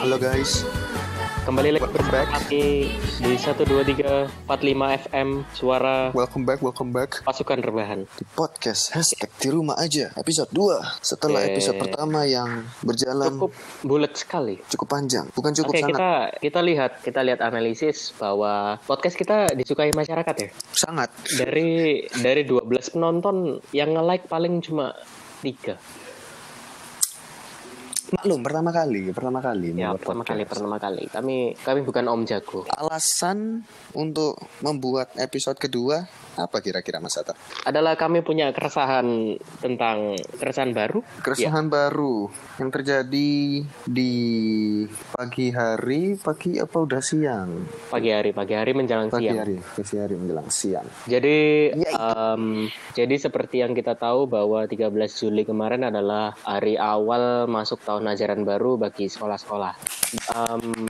Halo guys, Kembali lagi Welcome back. di 12345 FM Suara welcome back, welcome back Pasukan Rebahan. di podcast hashtag di rumah aja episode 2 setelah Oke. episode pertama yang berjalan Cukup bulat sekali. cukup panjang, bukan cukup Oke, sangat, kita kita lihat kita lihat analisis bahwa podcast kita disukai masyarakat ya. sangat. Dari dari 12 penonton yang nge-like paling cuma 3. Maklum pertama kali, pertama kali Ya, pertama podcast. kali pertama kali. Kami kami bukan Om Jago. Alasan untuk membuat episode kedua apa kira-kira Mas Ata? Adalah kami punya keresahan tentang keresahan baru. Keresahan baru yang terjadi di pagi hari, pagi apa udah siang? Pagi hari, pagi hari menjelang Pagi siang. hari, pagi hari menjelang siang. Jadi em, jadi seperti yang kita tahu bahwa 13 Juli kemarin adalah hari awal masuk tahun ajaran baru bagi sekolah-sekolah. Em,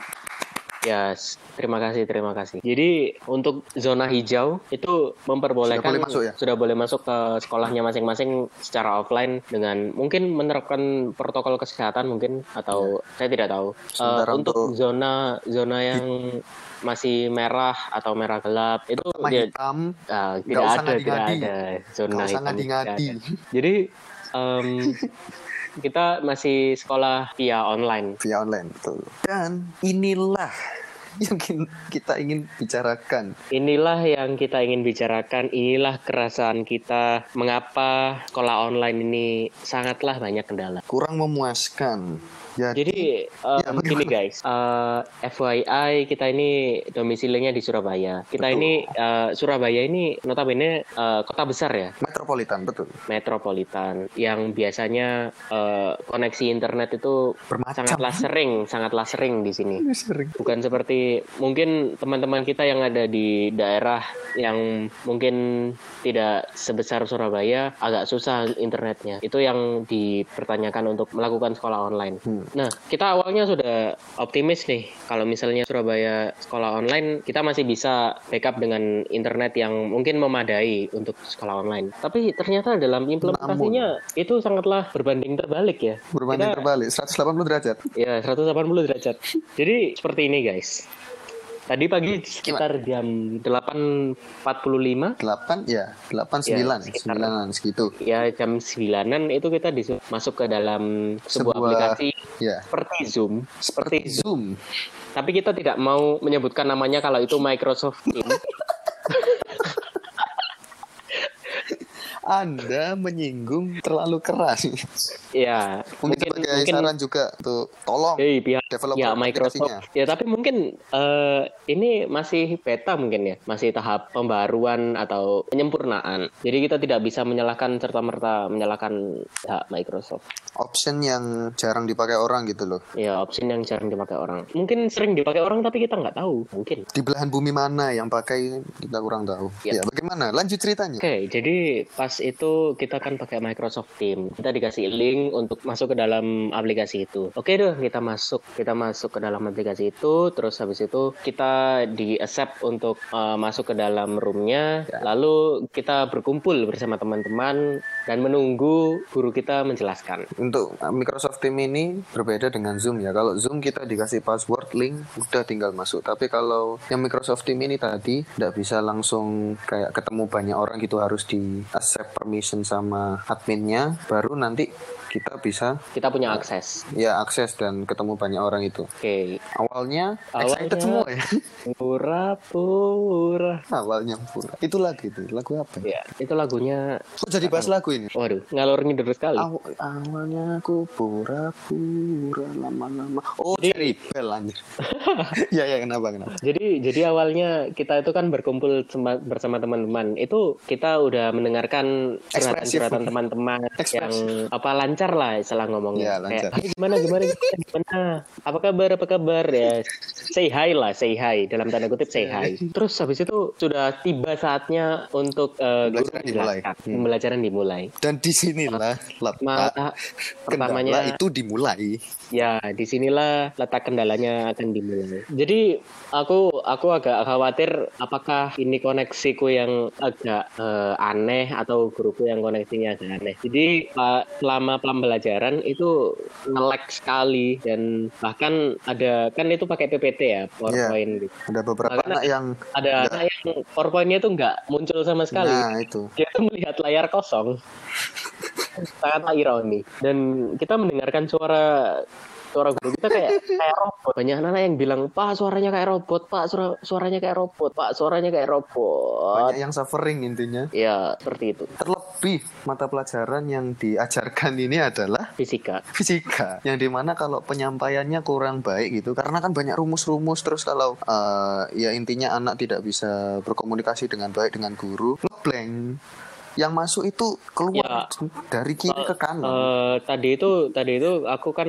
ya, s- terima kasih, terima kasih. Jadi untuk zona hijau itu memperbolehkan Sudah boleh masuk ya? sudah boleh masuk ke sekolahnya masing-masing secara offline dengan mungkin menerapkan protokol kesehatan mungkin atau saya tidak tahu. Ya. Sementara untuk untuk- zona zona yang masih merah atau merah gelap itu dia hitam, Nggak tidak ada, tidak ada zona hitam. Jadi em, kita masih sekolah via online. via online betul. Dan inilah yang kita ingin bicarakan. Inilah yang kita ingin bicarakan. Inilah keresahan kita. Mengapa sekolah online ini sangatlah banyak kendala. Kurang memuaskan. Jadi, Jadi em, Ya, gini guys, eh, FYI kita ini domisilinya di Surabaya. Kita Betul. ini eh, Surabaya ini notabene eh, kota besar ya. metropolitan betul. metropolitan yang biasanya eh, koneksi internet itu Bermacam. sangatlah sering, sangatlah sering di sini. Sering. Bukan seperti mungkin teman-teman kita yang ada di daerah yang mungkin tidak sebesar Surabaya agak susah internetnya. Itu yang dipertanyakan untuk melakukan sekolah online. Hmm. Nah, kita awalnya sudah optimis nih kalau misalnya Surabaya sekolah online kita masih bisa backup dengan internet yang mungkin memadai untuk sekolah online. Tapi ternyata dalam implementasinya itu sangatlah berbanding terbalik ya. Berbanding Kita- terbalik 180 derajat. Ya, 180 derajat. Jadi seperti ini guys. Tadi pagi sekitar jam 8.45 8 ya, 8 9, Ya, sekitar. 9 segitu. ya jam 9 itu kita masuk ke dalam sebuah, Sebuah- aplikasi Ya. seperti Zoom. Seperti Zoom. Tapi kita tidak mau menyebutkan namanya kalau itu Microsoft Teams. Anda menyinggung terlalu keras. ya, Mungkin, sebagai saran juga tuh tolong Hei, pihak developer ya. Microsoft. Ya, tapi mungkin eh, ini masih beta mungkin ya, masih tahap pembaruan atau penyempurnaan. Jadi kita tidak bisa menyalahkan serta merta menyalahkan pihak Microsoft. option yang jarang dipakai orang gitu loh. Ya, option yang jarang dipakai orang. Mungkin sering dipakai orang tapi kita nggak tahu. Mungkin. Di belahan bumi mana yang pakai kita kurang tahu. Ya. Ya, bagaimana? Lanjut ceritanya. Oke, jadi pas itu kita kan pakai Microsoft Teams. Kita dikasih link untuk masuk ke dalam aplikasi itu. Oke deh, kita masuk. Kita masuk ke dalam aplikasi itu. Terus habis itu kita di accept untuk uh, masuk ke dalam roomnya. Lalu kita berkumpul bersama teman-teman dan menunggu guru kita menjelaskan. Untuk Microsoft Team ini berbeda dengan Zoom ya. Kalau Zoom kita dikasih password link, udah tinggal masuk. Tapi kalau yang Microsoft Team ini tadi tidak bisa langsung kayak ketemu banyak orang gitu harus di accept permission sama adminnya, baru nanti kita bisa Kita punya akses. ya akses dan ketemu banyak orang itu. Oke. Awalnya, excited Awalnya- semua ya. Pura-pura. Awalnya pura. Itu lagu itu. Lagu apa ya? Itu lagunya. Kok jadi bahas lagu ini? Waduh, ngalor ngidul sekali. Aw- awalnya aku pura-pura lama-lama. Oh, Cherry Bell anjir. ya ya kenapa kenapa? Jadi jadi awalnya kita itu kan berkumpul bersama teman-teman. Itu kita udah mendengarkan curhatan-curhatan teman-teman yang apa lancar lancar lah istilah ngomongnya. Iya, lancar. Kayak, "Hai, gimana, gimana, gimana? Apa kabar, apa kabar? Ya, say hi lah, say hi. Dalam tanda kutip say hi. Terus habis itu sudah tiba saatnya untuk guru Pembelajaran dimulai. Hmm. Pembelajaran dimulai. Dan di sinilah letak pertamanya itu dimulai. Ya, di sinilah letak kendalanya akan dimulai. Jadi aku aku agak khawatir apakah ini koneksiku yang agak eh, aneh atau guruku yang koneksinya agak aneh. Jadi pa- selama pembelajaran itu nge-lag sekali dan bahkan ada kan itu pakai PPT ya PowerPoint gitu. Ada beberapa anak yang Ada anak yang PowerPoint-nya tuh nggak muncul sama sekali. nah itu. Dia tuh melihat layar kosong. Sangatlah ironi. Dan kita mendengarkan suara suara guru kita kayak kayak robot. Banyak anak yang bilang, "Pak, suaranya kayak robot. Pak, suara suaranya kayak robot. Pak, suaranya kayak robot." Banyak yang suffering intinya. Ya, seperti itu. Terlebih mata pelajaran yang diajarkan ini adalah Fisika. fisika yang di mana kalau penyampaiannya kurang baik gitu karena kan banyak rumus-rumus terus kalau eh, ya intinya anak tidak bisa berkomunikasi dengan baik dengan guru ngeblank yang masuk itu keluar dari kiri ke kanan. Eh, tadi itu tadi itu aku kan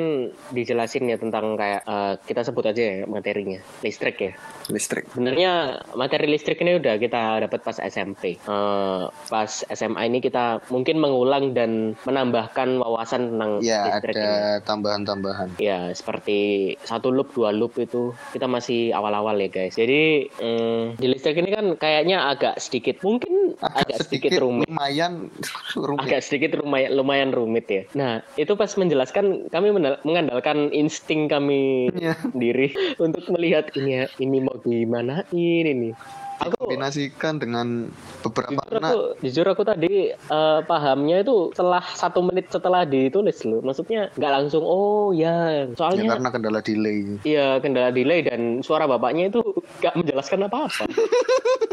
dijelasin ya tentang kayak eh, kita sebut aja ya materinya listrik ya. Listrik. Sebenarnya materi listrik ini udah kita dapat pas SMP. Eh, pas SMA ini kita mungkin mengulang dan menambahkan wawasan tentang ya listrik ada tambahan-tambahan. Ya, seperti satu loop, dua loop itu kita masih awal-awal ya guys. Jadi mm, di listrik ini kan kayaknya agak sedikit, mungkin agak, sedikit, rumit. lumayan rumit Agak sedikit lumayan, lumayan rumit ya. Nah, itu pas menjelaskan kami mengandalkan insting kami Iya. sendiri untuk melihat ini ini mau gimana ini Aku kombinasikan dengan beberapa jujur anak aku, jujur aku tadi eh, pahamnya itu setelah satu menit setelah ditulis loh. Maksudnya nggak langsung oh ya. ya Soalnya karena kendala delay Iya kendala delay dan suara bapaknya itu gak menjelaskan apa-apa.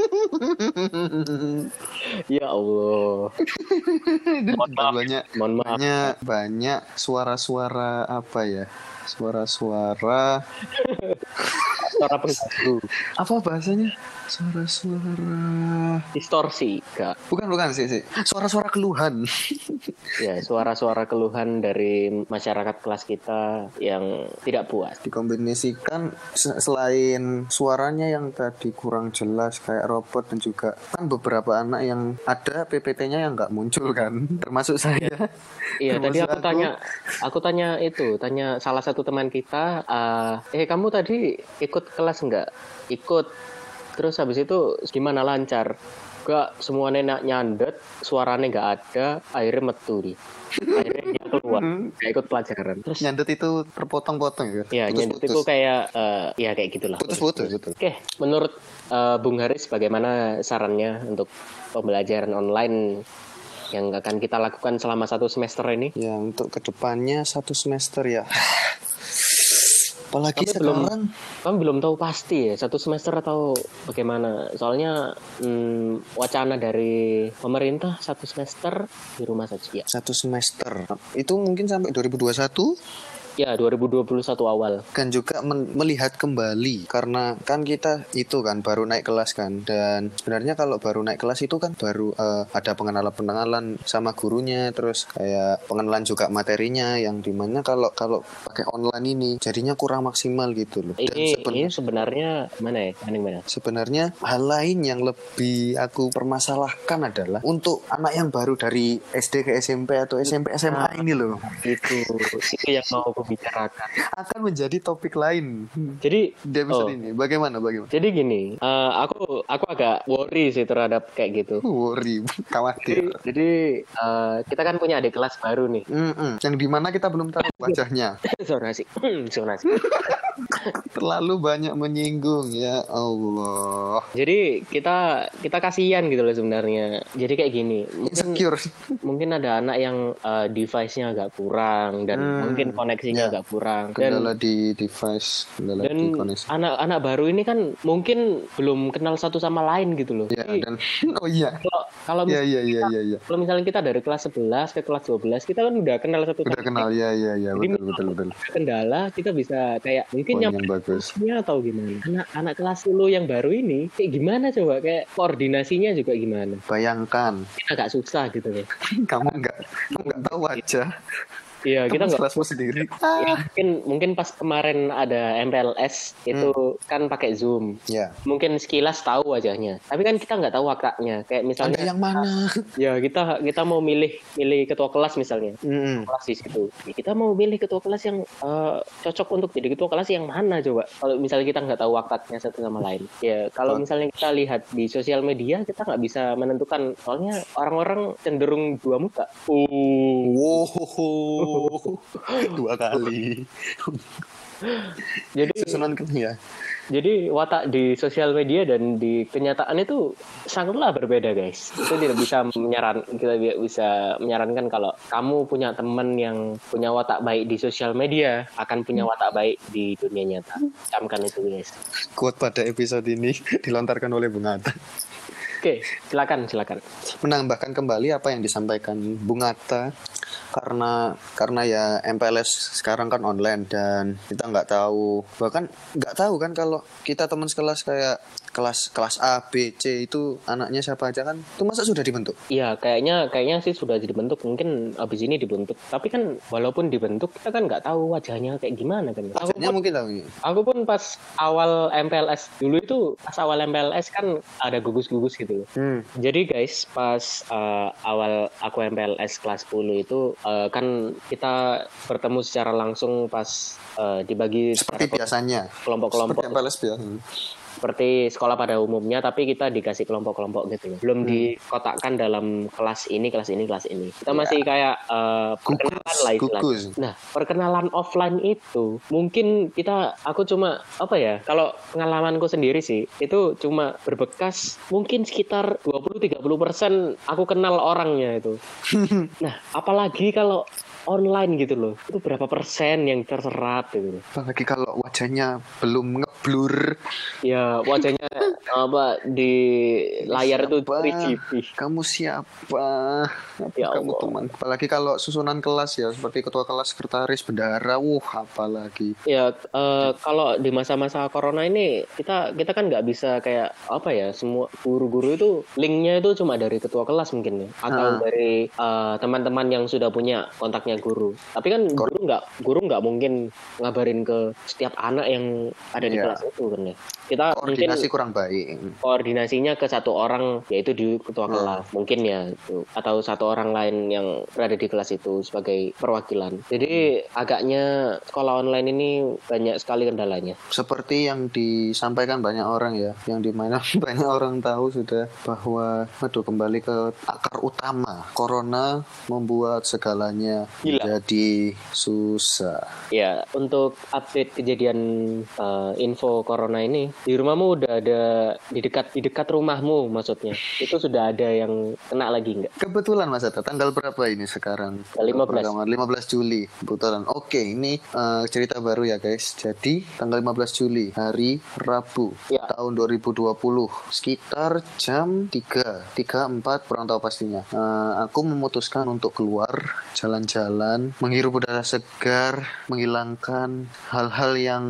ya Allah. Mohon maaf. banyak Mohon maaf. banyak banyak suara-suara apa ya suara-suara Suara pengganggu. apa bahasanya suara-suara Distorsi gak? bukan bukan sih sih suara-suara keluhan Ya suara-suara keluhan dari masyarakat kelas kita yang tidak puas. dikombinasikan se- selain suaranya yang tadi kurang jelas kayak robot dan juga kan beberapa anak yang ada PPT-nya yang nggak muncul kan termasuk saya Iya tadi Termasuk aku aku. tanya, aku tanya itu, tanya salah satu teman kita, eh eh kamu tadi ikut kelas nggak? Ikut. Terus habis itu gimana lancar? Gak semua nenek nyandet, suaranya nggak ada, akhirnya metu dia. Akhirnya dia keluar, nggak ikut pelajaran. Terus nyandet itu terpotong-potong ya ya nyandet itu kayak, eh, ya kayak gitulah. putus-putus betul Oke, menurut eh, Bung Haris bagaimana sarannya untuk pembelajaran online yang akan kita lakukan selama satu semester ini? ya untuk ke depannya satu semester ya apalagi Tapi belum- sekarang Kamu belum tahu pasti ya satu semester atau bagaimana? Soalnya hmm, wacana dari pemerintah satu semester di rumah saja. Ya, satu semester itu mungkin sampai 2021 ya 2021 awal. kan juga melihat kembali karena kan kita itu kan baru naik kelas kan dan sebenarnya kalau baru naik kelas itu kan baru eh, ada pengenalan-pengenalan sama gurunya terus kayak pengenalan juga materinya yang di mana kalau kalau pakai online ini jadinya kurang maksimal gitu loh dan Ini seben- ini sebenarnya mana ya? Mana mana? sebenarnya hal lain yang lebih aku permasalahkan adalah untuk anak yang baru dari SD ke SMP atau SMP SMA ini loh Itu itu yang mau aku bicarakan. akan menjadi topik lain Jadi di episode Oh. ini bagaimana bagaimana jadi gini, eh, aku aku agak worry sih terhadap kayak gitu. worry Jadi, khawatir jadi eh, kita kan punya adik kelas baru nih. Mm-mm. yang di mana kita belum tahu wajahnya Sonasi, sonasi. terlalu banyak menyinggung ya Allah Jadi kita kita kasihan gitu loh sebenarnya. Jadi kayak gini, mungkin insecure mungkin ada anak yang uh, device-nya agak kurang dan Hmm, mungkin koneksinya ya. agak kurang dan kendala di device kendala dan di koneksi anak-anak baru ini kan mungkin belum kenal satu sama lain gitu loh. ya Jadi dan oh iya kalau kalau ya mis- ya ya ya ya kalau misalnya kita dari kelas 11 ke kelas 12 kita kan udah kenal satu udah kenal ya ya ya betul betul betul. kendala kita bisa kayak mungkin poin yang yang bagus. atau gimana? Anak anak kelas 10 yang baru ini kayak gimana coba? Kayak koordinasinya juga gimana? Bayangkan. Agak susah gitu loh. Kamu nggak kamu nggak tahu wajah Iya, kita nggak kelasmu sendiri. Ya, mungkin mungkin pas kemarin ada MPLS itu kan pakai Zoom. Ya. Mungkin sekilas tahu wajahnya. Tapi kan kita nggak tahu wataknya. Kayak misalnya Anda yang mana? ya kita kita mau milih milih ketua kelas misalnya. Mm-mm. Kelas di situ. Ya, kita mau milih ketua kelas yang eh, cocok untuk jadi ketua kelas yang mana coba? Kalau misalnya kita nggak tahu wataknya satu sama lain. Ya kalau misalnya kita lihat di sosial media kita nggak bisa menentukan. Soalnya orang-orang cenderung dua muka. Uh. Wow, dua kali. Jadi Susunan ya. Jadi watak di sosial media dan di kenyataan itu sangatlah berbeda guys. Itu tidak bisa menyaran kita tidak bisa menyarankan kalau kamu punya teman yang punya watak baik di sosial media akan punya watak baik di dunia nyata. Camkan itu guys. Quote pada episode ini dilontarkan oleh Bung Atta. Oke, silakan silakan. menambahkan kembali apa yang disampaikan Bung Atta karena karena ya MPLS sekarang kan online dan kita nggak tahu bahkan nggak tahu kan kalau kita teman sekelas kayak kelas kelas A B C itu anaknya siapa aja kan itu masa sudah dibentuk Iya, kayaknya kayaknya sih sudah dibentuk. Mungkin abis ini dibentuk. Tapi kan walaupun dibentuk kita kan nggak tahu wajahnya kayak gimana kan. Aku Wajahnya pun, mungkin tahu aku pun pas awal MPLS dulu itu pas awal MPLS kan ada gugus-gugus gitu loh. hmm. Jadi guys, pas uh, awal aku MPLS kelas 10 itu uh, kan kita bertemu secara langsung pas uh, dibagi seperti biasanya kelompok-kelompok seperti MPLS biasa seperti sekolah pada umumnya tapi kita dikasih kelompok-kelompok gitu loh. Belum dikotakkan dalam kelas ini, kelas ini, kelas ini. Kita masih kayak uh, perkenalan lah Nah, perkenalan offline itu mungkin kita aku cuma apa ya? Kalau pengalamanku sendiri sih itu cuma berbekas mungkin sekitar 20-30% aku kenal orangnya itu. nah, apalagi kalau online gitu loh. Itu berapa persen yang terserap gitu loh. apalagi kalau wajahnya belum ngeblur Ya, wajahnya apa di layar itu Siapa? 3GP. kamu siapa Ya kamu Allah. teman apalagi kalau susunan kelas ya seperti ketua kelas sekretaris bendara wuh apalagi Ya, eh, kalau di masa-masa corona ini kita kita kan nggak bisa kayak apa ya semua guru-guru itu linknya itu cuma dari ketua kelas mungkin ya atau Ah. dari eh, teman-teman yang sudah punya kontaknya guru. Tapi kan guru nggak guru nggak mungkin ngabarin ke setiap anak yang ada di Iya. kelas itu kan ya. Kita mungkin koordinasi kurang baik koordinasinya ke satu orang yaitu di ketua Hmm. kelas mungkin ya itu atau satu orang lain yang berada di kelas itu sebagai perwakilan jadi agaknya sekolah online ini banyak sekali kendalanya seperti yang disampaikan banyak orang ya yang di mana banyak orang tahu sudah bahwa aduh kembali ke akar utama corona membuat segalanya Gila. menjadi susah ya untuk update kejadian eh, info corona ini di rumahmu udah ada di dekat di dekat rumahmu maksudnya. Itu sudah ada yang kena lagi nggak? Kebetulan Mas Ata tanggal berapa ini sekarang? Tanggal 15. Perekaman, 15 Juli kebetulan. Oke ini eh, cerita baru ya guys. Jadi tanggal 15 Juli hari Rabu. Ya. Tahun 2020 sekitar jam 3 3 4 kurang tahu pastinya. Eh, aku memutuskan untuk keluar jalan-jalan menghirup udara segar menghilangkan hal-hal yang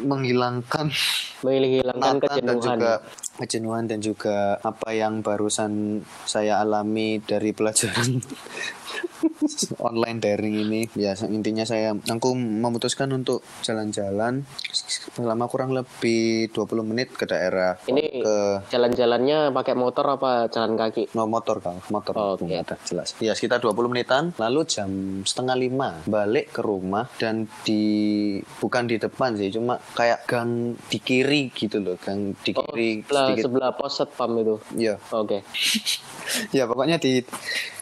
menghilangkan menghilangkan penatan dan kejenuhan. juga kejenuhan dan juga apa yang barusan saya alami dari pelajaran online daring ini ya intinya saya aku memutuskan untuk jalan-jalan selama kurang lebih 20 menit ke daerah Ini ke jalan-jalannya pakai motor apa jalan kaki? No, motor kang motor Oh, oke. Nggak ada, jelas. Ya sekitar 20 menitan lalu jam setengah lima balik ke rumah dan di bukan di depan sih cuma kayak gang di kiri gitu loh gang di Oh, kiri sebelah, sedikit. sebelah pos satpam itu? Ya oke. Ya pokoknya di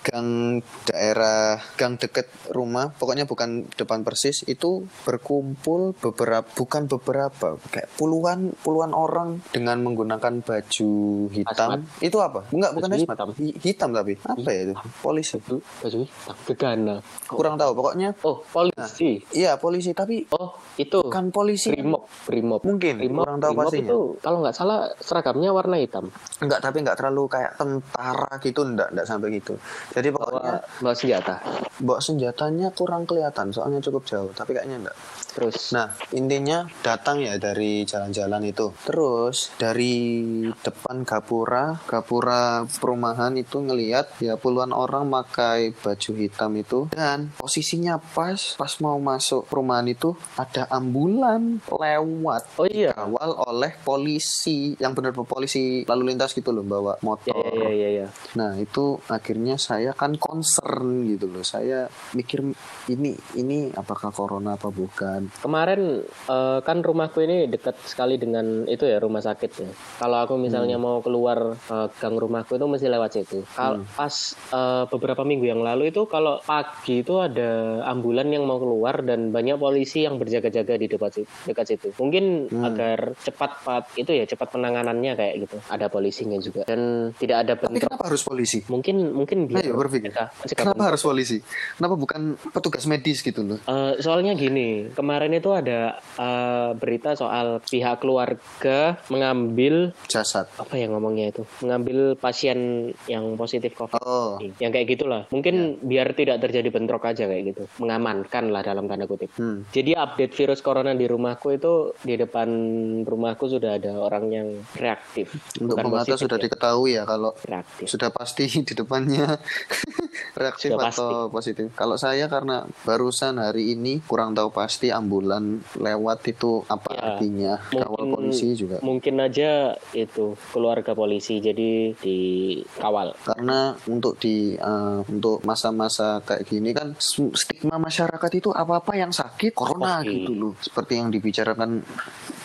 gang daerah gang deket rumah pokoknya bukan depan persis itu berkumpul beberapa bukan beberapa kayak puluhan puluhan orang dengan menggunakan baju hitam. Itu apa? Enggak bukan Baju hitam. Hi- hitam tapi. Apa ya itu? Polisi. Baju hitam. Gegana. Kurang tahu pokoknya oh polisi. Iya polisi tapi oh itu. bukan polisi. Brimob brimob. Mungkin brimob, kurang tahu Brimob pastinya. itu kalau nggak salah seragamnya warna hitam. Enggak tapi enggak terlalu kayak tentara gitu enggak enggak sampai gitu. Jadi pokoknya bawa bawa senjata bawa senjatanya kurang kelihatan soalnya cukup jauh tapi kayaknya enggak Terus Nah, intinya datang ya dari jalan-jalan itu. Terus dari depan gapura, gapura perumahan itu ngelihat ya puluhan orang pakai baju hitam itu dan posisinya pas pas mau masuk perumahan itu ada ambulan lewat Oh iya. awal oleh polisi yang benar polisi lalu lintas gitu loh bawa motor. ya ya ya. Nah itu akhirnya saya kan concern gitu loh. Saya mikir ini ini apakah corona apa bukan? Kemarin eh, kan rumahku ini dekat sekali dengan itu ya rumah sakit ya. Kalau aku misalnya mau keluar eh, gang rumahku itu mesti lewat situ. Kalau pas eh, beberapa minggu yang lalu itu kalau pagi itu ada ambulan yang mau keluar dan banyak polisi yang berjaga-jaga di dekat situ, dekat situ. Mungkin agar cepat pat itu ya cepat penanganannya kayak gitu. Ada polisinya juga dan tidak ada Tapi bentrok. kenapa harus polisi? Mungkin mungkin biar Ayo berpikir. mereka Kenapa harus polisi? Kenapa bukan petugas medis gitu loh? Eh, soalnya gini, kemarin itu ada eh, berita soal pihak keluarga mengambil Jasad. apa ya ngomongnya itu, mengambil pasien yang positif COVID, Oh, yang kayak gitulah. Mungkin biar tidak terjadi bentrok aja kayak gitu, mengamankan lah dalam tanda kutip. hmm. Jadi update virus corona di rumahku itu di depan rumahku sudah ada orang yang reaktif, Untuk positif sudah ya, diketahui ya kalau reaktif. sudah pasti di depannya reaktif Sudah atau positif. Kalau saya karena barusan hari ini kurang tahu pasti ambulan lewat itu apa Ya, artinya. Kawal mungkin- polisi juga. Mungkin aja itu keluarga polisi jadi dikawal. Karena untuk di eh, untuk masa-masa kayak gini kan stigma masyarakat itu apa-apa yang sakit corona Oke. gitu loh. Seperti yang dibicarakan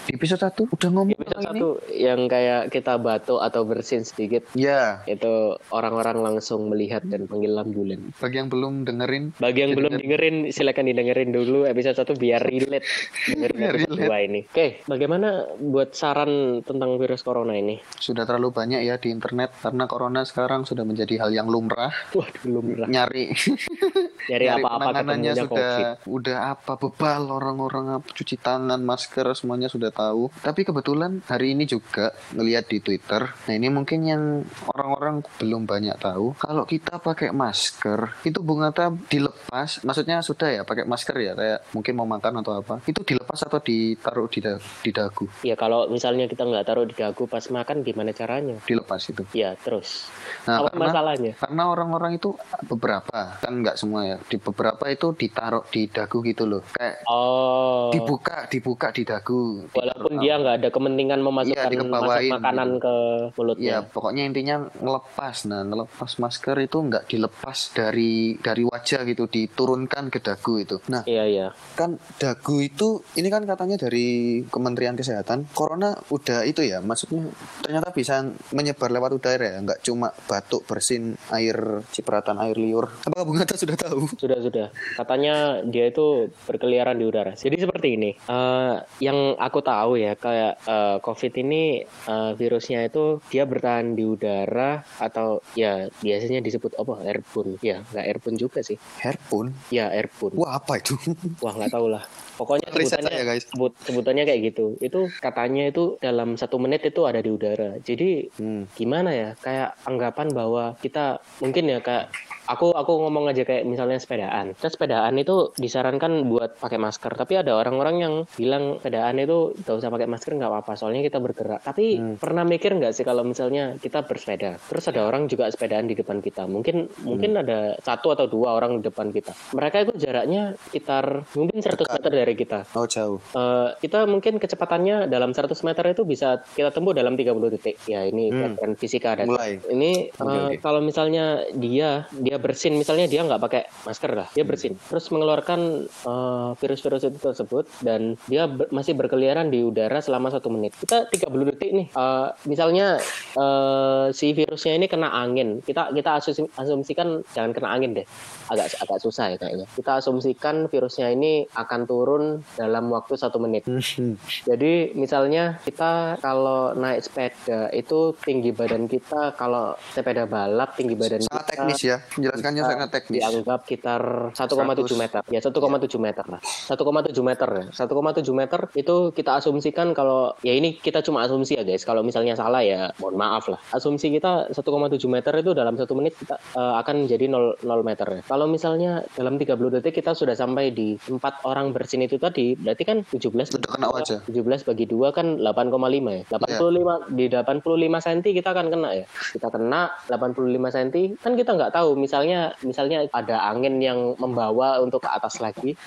di episode 1 udah ngomong. Satu yang kayak kita batuk atau bersin sedikit Ya, itu orang-orang langsung melihat dan panggil ambulan. bagi yang belum dengerin Bagi yang belum dengerin silakan didengerin dulu episode satu biar relate dengerin Biar episode relate. dua ini. Oke, bagaimana buat saran tentang virus corona ini? sudah terlalu banyak ya di internet karena corona sekarang sudah menjadi hal yang lumrah. Waduh, belum lah. Nyari Nyari apa-apa penanganannya sudah COVID. udah apa bebal orang-orang apa, cuci tangan, masker semuanya sudah tahu. Tapi kebetulan hari ini juga melihat di Twitter. Nah, ini mungkin yang orang-orang belum banyak tahu kalau kita pakai masker itu bunga dilepas, maksudnya sudah ya pakai masker ya kayak mungkin mau makan atau apa. Itu dilepas atau ditaruh di da- di dagu? Ya kalau misalnya kita nggak taruh di dagu pas makan gimana caranya? Dilepas itu. Ya terus. Nah, apa karena- masalahnya? Karena orang-orang itu beberapa, kan nggak semua ya. Di beberapa itu ditaruh di dagu gitu loh. Kayak Oh. dibuka, dibuka di dagu. Walaupun dia nggak ada kepentingan memasukkan masak makanan gitu. ke Ya, mulutnya. pokoknya intinya ngelepas. Nah, ngelepas masker itu nggak dilepas dari dari wajah gitu, diturunkan ke dagu itu. Nah, Iya iya. kan dagu itu ini kan katanya dari Kementerian Kesehatan, corona udah itu ya, maksudnya ternyata bisa menyebar lewat udara ya, nggak cuma batuk, bersin, air cipratan, air liur. Apakah Bung Hatta sudah tahu? Sudah sudah. Katanya dia itu berkeliaran di udara. Jadi seperti ini. Eh, yang aku tahu ya kayak eh, COVID ini eh, virusnya itu dia bertahan di udara atau ya biasanya disebut apa airborne. Ya nggak airborne juga sih. Hairpun? Ya airborne. Wah apa itu? Wah nggak tahu lah. Pokoknya sebutannya saya, guys. sebut, sebutannya kayak gitu. Itu katanya itu dalam satu menit itu ada di udara. Jadi Hmm. gimana ya kayak anggapan bahwa kita mungkin ya kayak aku aku ngomong aja kayak misalnya sepedaan. Kita sepedaan itu disarankan buat pakai masker. Tapi ada orang-orang yang bilang sepedaan itu gak usah pakai masker nggak apa-apa. Soalnya kita bergerak. Tapi pernah mikir nggak sih kalau misalnya kita bersepeda? Terus ada orang juga sepedaan di depan kita. Mungkin mungkin ada satu atau dua orang di depan kita. Mereka itu jaraknya sekitar mungkin 100 meter dari kita. Oh jauh. Eh, kita mungkin kecepatannya dalam 100 meter itu bisa kita tempuh dalam 30 detik. Ya ini Hmm. fisika dan Mulai. ini Oke, eh, kalau misalnya dia dia bersin misalnya dia nggak pakai masker lah, dia bersin terus mengeluarkan eh, virus-virus itu tersebut dan dia ber- masih berkeliaran di udara selama satu menit. Kita 30 detik nih. Eh, misalnya eh, si virusnya ini kena angin. Kita kita asum- asumsikan jangan kena angin deh. Agak agak susah ya kayaknya. Kita asumsikan virusnya ini akan turun dalam waktu satu menit. Jadi misalnya kita kalau naik sepeda itu tinggi badan kita kalau sepeda balap tinggi badan Sangat kita teknis ya menjelaskannya bisa sangat teknis. Dianggap sekitar 1,7 meter. Ya 1,7 meter lah. 1,7 meter ya. 1,7 meter itu kita asumsikan kalau ya ini kita cuma asumsi ya guys. Kalau misalnya salah ya mohon maaf lah. Asumsi kita 1,7 meter itu dalam satu menit kita eh, akan jadi 0, 0 meter ya. Kalau misalnya dalam 30 detik kita sudah sampai di empat orang bersin itu tadi, berarti kan 17 Udah kena wajah. 17 bagi 2 kan 8,5 ya. 85 di 85 cm kita akan kena ya. Kita kena 85 cm kan kita nggak tahu misalnya misalnya ada angin yang membawa untuk ke atas lagi.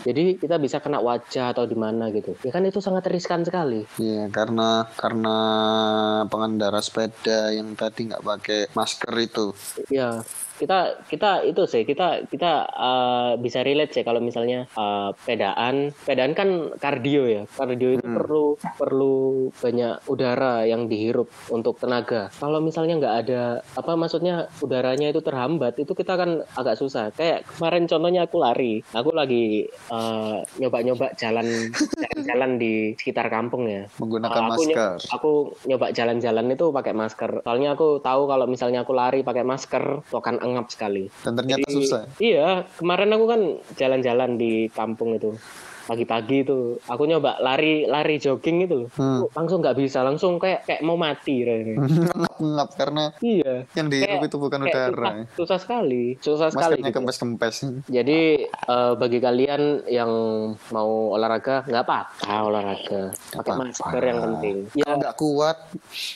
Jadi kita bisa kena wajah atau di mana gitu. Ya kan itu sangat riskan sekali. Iya, karena karena pengendara sepeda yang tadi nggak pakai masker itu. Ya, kita kita itu sih kita kita uh, bisa relate sih kalau misalnya uh, pedaan. Pedaan kan kardio ya. Kardio itu perlu perlu banyak udara yang dihirup untuk tenaga. Kalau misalnya nggak ada apa maksudnya udaranya itu terhambat itu kita kan agak susah. Kayak kemarin contohnya aku lari. Aku lagi uh, nyoba-nyoba jalan jalan-jalan di sekitar kampung ya. Menggunakan Uh, aku ny- masker. aku nyoba jalan-jalan itu pakai masker. Soalnya aku tahu kalau misalnya aku lari pakai masker, itu akan engap sekali. Dan ternyata Jadi, susah. Iya, kemarin aku kan jalan-jalan di kampung itu. Pagi-pagi itu aku nyoba lari lari jogging itu loh. Hmm. Langsung nggak bisa, langsung kayak kayak mau mati. Ngap-ngap karena Iya. yang dihirup itu bukan kayak udara. Susah, susah sekali, susah sekali. Maskernya gitu. kempes-kempes. Jadi eh, bagi kalian yang mau olahraga nggak apa-apa olahraga, pakai masker yang penting. Ya nggak kuat,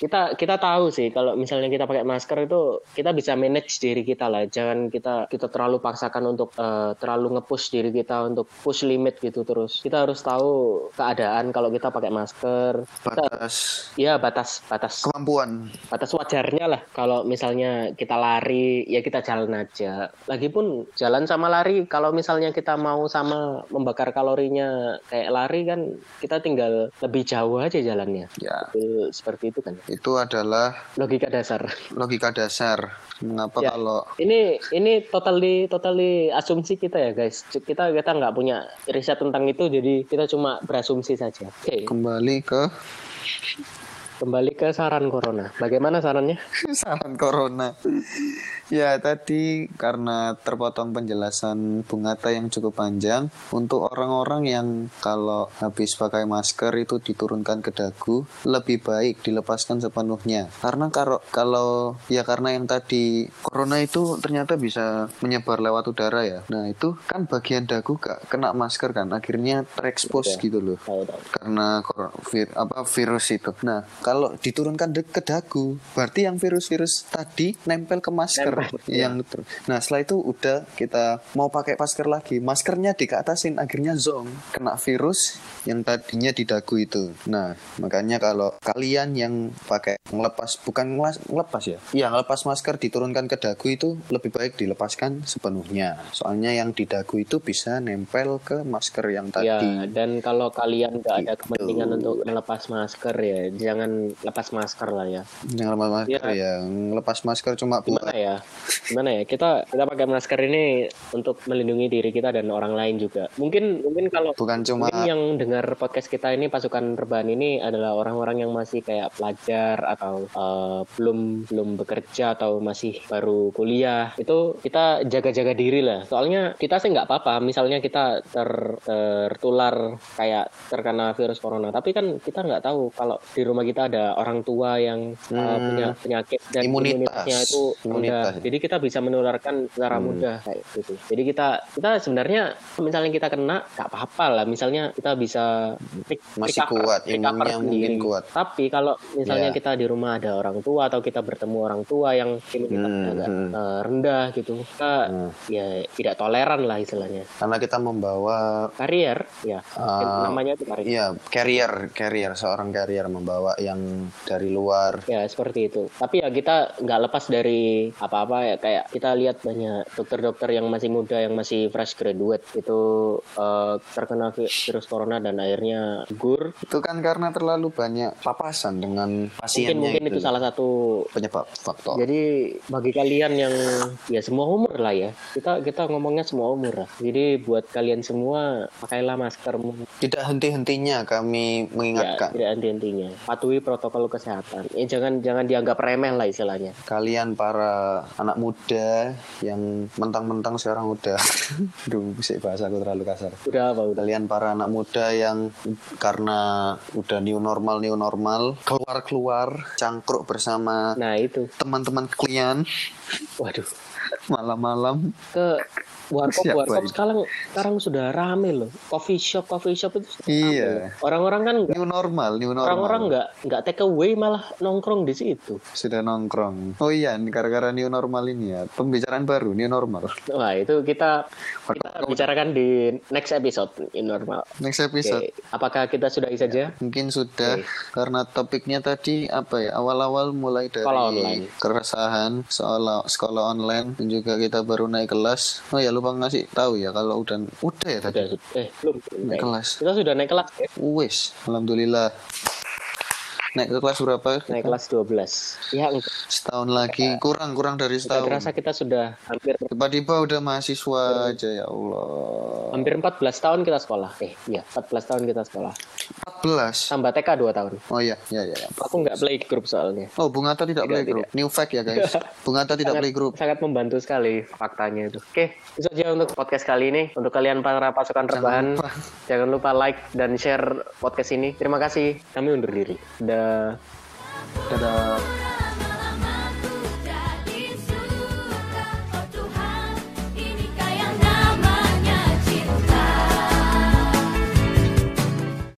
kita kita tahu sih kalau misalnya kita pakai masker itu kita bisa manage diri kita lah jangan kita kita terlalu paksakan untuk eh, terlalu nge-push diri kita untuk push limit gitu terus kita harus tahu keadaan kalau kita pakai masker. Kita batas. Ya batas batas. Kemampuan. batas wajarnya lah kalau misalnya kita lari ya kita jalan aja. Lagipun jalan sama lari kalau misalnya kita mau sama membakar kalorinya kayak lari kan kita tinggal lebih jauh aja jalannya. Ya, Itu seperti itu kan. Itu adalah logika dasar. logika dasar. Mengapa Ya. kalau ini ini totally totally asumsi kita ya guys. Kita kita nggak punya riset tentang itu jadi kita cuma berasumsi saja. Oke. Kembali ke kembali ke saran corona. Bagaimana sarannya? saran corona. Ya tadi karena terpotong penjelasan Bung Atta yang cukup panjang untuk orang-orang yang kalau habis pakai masker itu diturunkan ke dagu lebih baik dilepaskan sepenuhnya karena kalau kalau ya karena yang tadi corona itu ternyata bisa menyebar lewat udara ya nah itu kan bagian dagu gak kena masker kan akhirnya terekspos Betul. gitu loh karena vir- apa virus itu. Nah, kalau diturunkan ke dagu, berarti yang virus-virus tadi nempel ke masker Nempel. Yang ter- Nah, setelah itu udah kita mau pakai masker lagi, maskernya dikeatasin akhirnya zong kena virus yang tadinya di dagu itu. Nah, makanya kalau kalian yang pakai ngelepas bukan ngelas- ngelepas ya. Iya, ngelepas masker diturunkan ke dagu itu lebih baik dilepaskan sepenuhnya. Soalnya yang di dagu itu bisa nempel ke masker yang tadi. ya dan kalau kalian nggak ada Gitu. kepentingan untuk melepas masker ya jangan lepas masker lah ya Jangan lepas masker Iya. ya. Ngelepas masker cuma buat ya gimana ya kita kita pakai masker ini untuk melindungi diri kita dan orang lain juga mungkin mungkin kalau bukan cuma yang dengar podcast kita ini pasukan rebahan ini adalah orang-orang yang masih kayak pelajar atau eh, belum belum bekerja atau masih baru kuliah itu kita jaga-jaga diri lah soalnya kita sih nggak apa-apa misalnya kita ter- tertular kayak terkena virus corona tapi kan kita nggak tahu kalau di rumah kita ada orang tua yang Hmm. punya penyakit dan Imunitas. imunitasnya itu Imunitas. Jadi kita bisa menularkan secara Hmm. mudah kayak gitu. Jadi kita kita sebenarnya misalnya kita kena nggak apa-apa lah. Misalnya kita bisa re- Masih recover- kuat, recover imunnya mungkin kuat. Tapi kalau misalnya Ya. kita di rumah ada orang tua atau kita bertemu orang tua yang imunitasnya Hmm, agak hmm. eh, rendah gitu, kita Hmm. ya tidak toleran lah istilahnya. karena kita membawa Karier, ya Ah, namanya itu karier. Iya, carrier, carrier seorang carrier membawa yang dari luar. Ya seperti itu. Tapi ya kita nggak lepas dari apa-apa ya kayak kita lihat banyak dokter-dokter yang masih muda yang masih fresh graduate itu eh, terkena vi- virus corona dan akhirnya gugur. Itu kan karena terlalu banyak papasan dengan Mungkin pasiennya mungkin itu salah satu penyebab faktor. Jadi bagi kalian yang ya semua umur lah ya. Kita kita ngomongnya semua umur lah. Jadi buat kalian semua pakailah maskermu. Tidak henti-hentinya kami Ya, mengingatkan tidak henti-hentinya. Patuhi protokol kesehatan. Eh, jangan jangan dianggap remeh lah istilahnya. kalian para anak muda yang mentang-mentang sekarang udah Duh, bisa bahasa aku terlalu kasar. Udah apa udah? Kalian para anak muda yang karena udah new normal new normal keluar-keluar cangkruk bersama Nah itu. teman-teman kalian Waduh. malam-malam Ke warkop warkop sekarang sekarang sudah rame loh. Coffee shop coffee shop itu. sudah Iya. Orang-orang kan new normal new normal orang-orang nggak nggak take away malah nongkrong di situ. sudah nongkrong oh iya gara-gara new normal ini ya pembicaraan baru new normal Wah itu kita kita bicarakan di next episode in normal. next episode Oke, apakah kita sudahi saja? Mungkin sudah karena topiknya tadi apa ya awal-awal mulai dari Sekolah online. keresahan soal sekolah online dan juga kita baru naik kelas. Oh ya lupa ngasih tahu ya kalau udah udah ya tadi eh belum. naik kelas. Kita sudah naik kelas ya? Wis, alhamdulillah. Naik ke kelas berapa? Naik kelas 12. Ya enggak Setahun lagi kurang kurang dari setahun. terasa kita sudah hampir Tiba-tiba udah mahasiswa aja ya Allah. hampir 14 tahun kita sekolah. Eh, iya, 14 tahun kita sekolah. 14. Tambah TK 2 tahun. Oh iya, iya iya. Aku nggak play group soalnya. Oh, Bung Atta tidak play group. New fact ya guys. Bung Atta tidak play group. Sangat membantu sekali faktanya itu. Oke, itu saja untuk podcast kali ini. Untuk kalian para pasukan rebahan, lupa. jangan lupa like dan share podcast ini. Terima kasih. Kami undur diri. Dah. Dadah.